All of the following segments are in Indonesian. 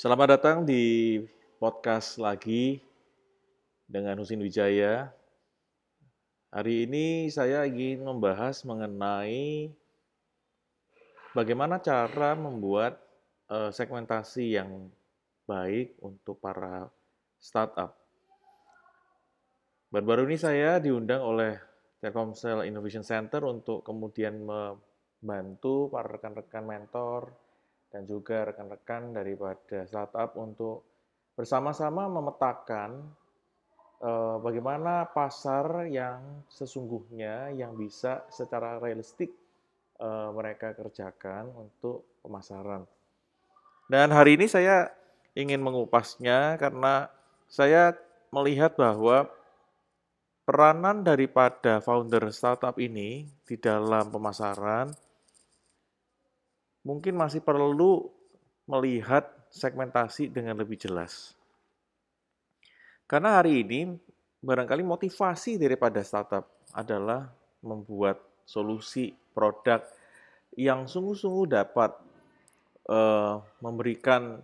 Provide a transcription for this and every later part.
Selamat datang di podcast lagi dengan Husin Wijaya. Hari ini saya ingin membahas mengenai bagaimana cara membuat uh, segmentasi yang baik untuk para startup. Baru-baru ini saya diundang oleh Telkomsel Innovation Center untuk kemudian membantu para rekan-rekan mentor dan juga rekan-rekan daripada startup untuk bersama-sama memetakan uh, bagaimana pasar yang sesungguhnya yang bisa secara realistik uh, mereka kerjakan untuk pemasaran. Dan hari ini saya ingin mengupasnya karena saya melihat bahwa peranan daripada founder startup ini di dalam pemasaran mungkin masih perlu melihat segmentasi dengan lebih jelas. Karena hari ini barangkali motivasi daripada startup adalah membuat solusi produk yang sungguh-sungguh dapat uh, memberikan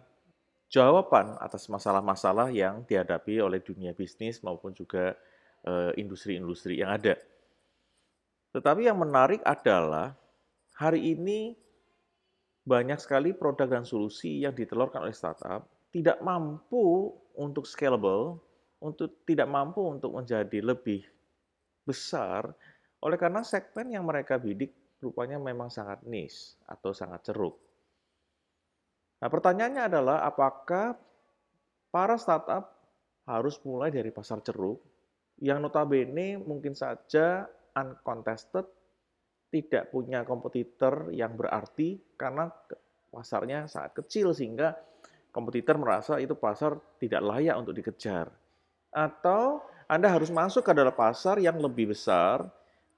jawaban atas masalah-masalah yang dihadapi oleh dunia bisnis maupun juga eh, industri-industri uh, yang ada. Tetapi yang menarik adalah hari ini banyak sekali produk dan solusi yang ditelurkan oleh startup tidak mampu untuk scalable, untuk tidak mampu untuk menjadi lebih besar oleh karena segmen yang mereka bidik rupanya memang sangat niche atau sangat ceruk. Nah, pertanyaannya adalah apakah para startup harus mulai dari pasar ceruk yang notabene mungkin saja uncontested tidak punya kompetitor yang berarti karena pasarnya sangat kecil sehingga kompetitor merasa itu pasar tidak layak untuk dikejar. Atau Anda harus masuk ke dalam pasar yang lebih besar,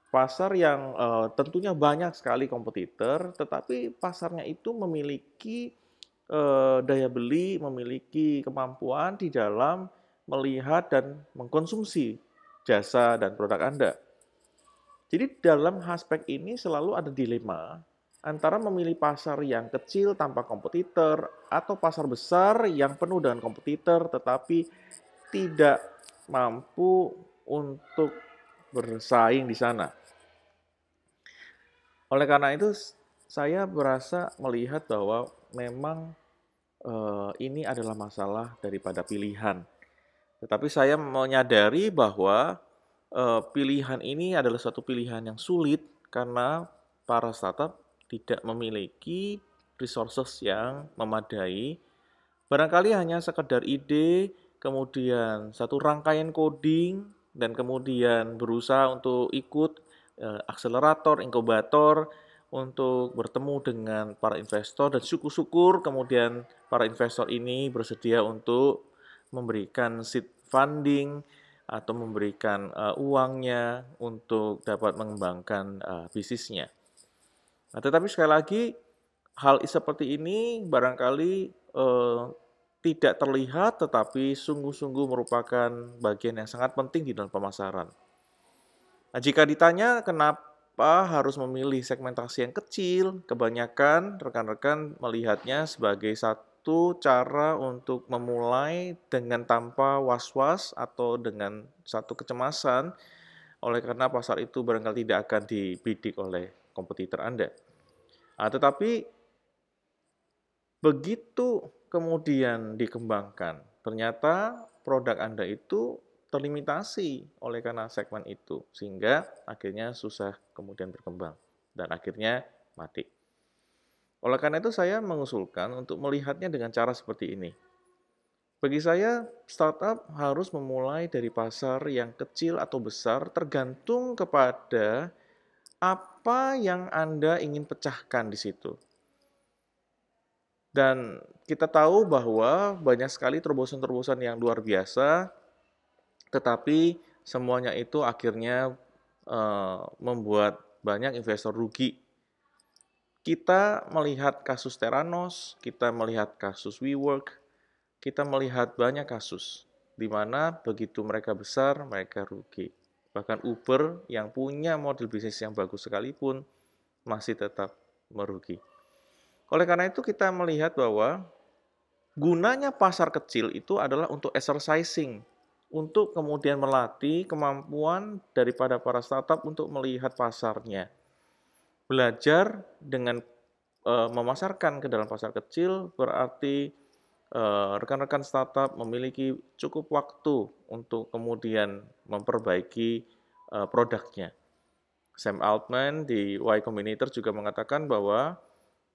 pasar yang uh, tentunya banyak sekali kompetitor, tetapi pasarnya itu memiliki uh, daya beli, memiliki kemampuan di dalam melihat dan mengkonsumsi jasa dan produk Anda. Jadi dalam aspek ini selalu ada dilema antara memilih pasar yang kecil tanpa kompetitor atau pasar besar yang penuh dengan kompetitor tetapi tidak mampu untuk bersaing di sana. Oleh karena itu saya berasa melihat bahwa memang eh, ini adalah masalah daripada pilihan. Tetapi saya menyadari bahwa uh, pilihan ini adalah satu pilihan yang sulit karena para startup tidak memiliki resources yang memadai. Barangkali hanya sekedar ide, kemudian satu rangkaian coding, dan kemudian berusaha untuk ikut uh, akselerator, inkubator, untuk bertemu dengan para investor dan syukur-syukur kemudian para investor ini bersedia untuk memberikan seed funding atau memberikan uh, uangnya untuk dapat mengembangkan uh, bisnisnya. Nah, tetapi sekali lagi hal seperti ini barangkali uh, tidak terlihat tetapi sungguh-sungguh merupakan bagian yang sangat penting di dalam pemasaran. Nah, jika ditanya kenapa harus memilih segmentasi yang kecil, kebanyakan rekan-rekan melihatnya sebagai satu satu cara untuk memulai dengan tanpa was-was atau dengan satu kecemasan oleh karena pasar itu barangkali tidak akan dibidik oleh kompetitor Anda. Nah, tetapi begitu kemudian dikembangkan, ternyata produk Anda itu terlimitasi oleh karena segmen itu, sehingga akhirnya susah kemudian berkembang dan akhirnya mati. Oleh karena itu saya mengusulkan untuk melihatnya dengan cara seperti ini. Bagi saya, startup harus memulai dari pasar yang kecil atau besar tergantung kepada apa yang Anda ingin pecahkan di situ. Dan kita tahu bahwa banyak sekali terobosan-terobosan yang luar biasa, tetapi semuanya itu akhirnya uh, membuat banyak investor rugi kita melihat kasus Teranos, kita melihat kasus WeWork, kita melihat banyak kasus di mana begitu mereka besar, mereka rugi. Bahkan Uber yang punya model bisnis yang bagus sekalipun masih tetap merugi. Oleh karena itu kita melihat bahwa gunanya pasar kecil itu adalah untuk exercising, untuk kemudian melatih kemampuan daripada para startup untuk melihat pasarnya. Belajar dengan e, memasarkan ke dalam pasar kecil berarti Eh, rekan-rekan startup memiliki cukup waktu untuk kemudian memperbaiki uh, produknya. Sam Altman di Y Combinator juga mengatakan bahwa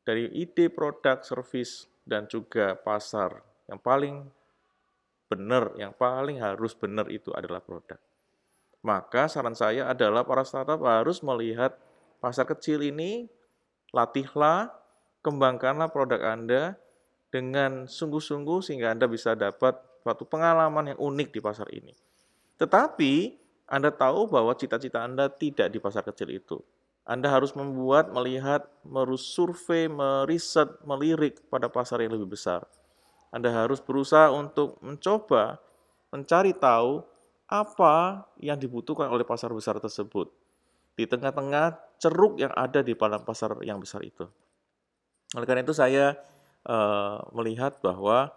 dari ide produk, service, dan juga pasar yang paling benar, yang paling harus benar itu adalah produk. Maka saran saya adalah para startup harus melihat pasar kecil ini, latihlah, kembangkanlah produk Anda, dengan sungguh-sungguh sehingga Anda bisa dapat suatu pengalaman yang unik di pasar ini. Tetapi Anda tahu bahwa cita-cita Anda tidak di pasar kecil itu. Anda harus membuat, melihat, merus survei, meriset, melirik pada pasar yang lebih besar. Anda harus berusaha untuk mencoba mencari tahu apa yang dibutuhkan oleh pasar besar tersebut di tengah-tengah ceruk yang ada di dalam pasar yang besar itu. Oleh karena itu saya uh, melihat bahwa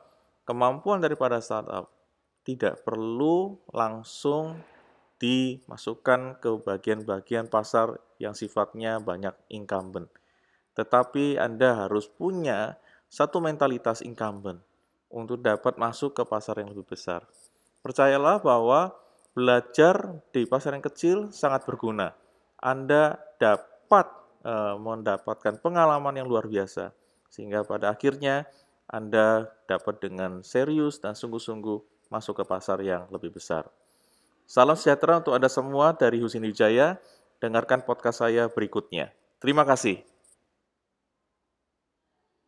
kemampuan daripada startup tidak perlu langsung dimasukkan ke bagian-bagian pasar yang sifatnya banyak incumbent. Tetapi Anda harus punya satu mentalitas incumbent untuk dapat masuk ke pasar yang lebih besar. Percayalah bahwa belajar di pasar yang kecil sangat berguna. Anda dapat e, mendapatkan pengalaman yang luar biasa sehingga pada akhirnya Anda dapat dengan serius dan sungguh-sungguh masuk ke pasar yang lebih besar. Salam sejahtera untuk Anda semua dari Husin Wijaya. Dengarkan podcast saya berikutnya. Terima kasih.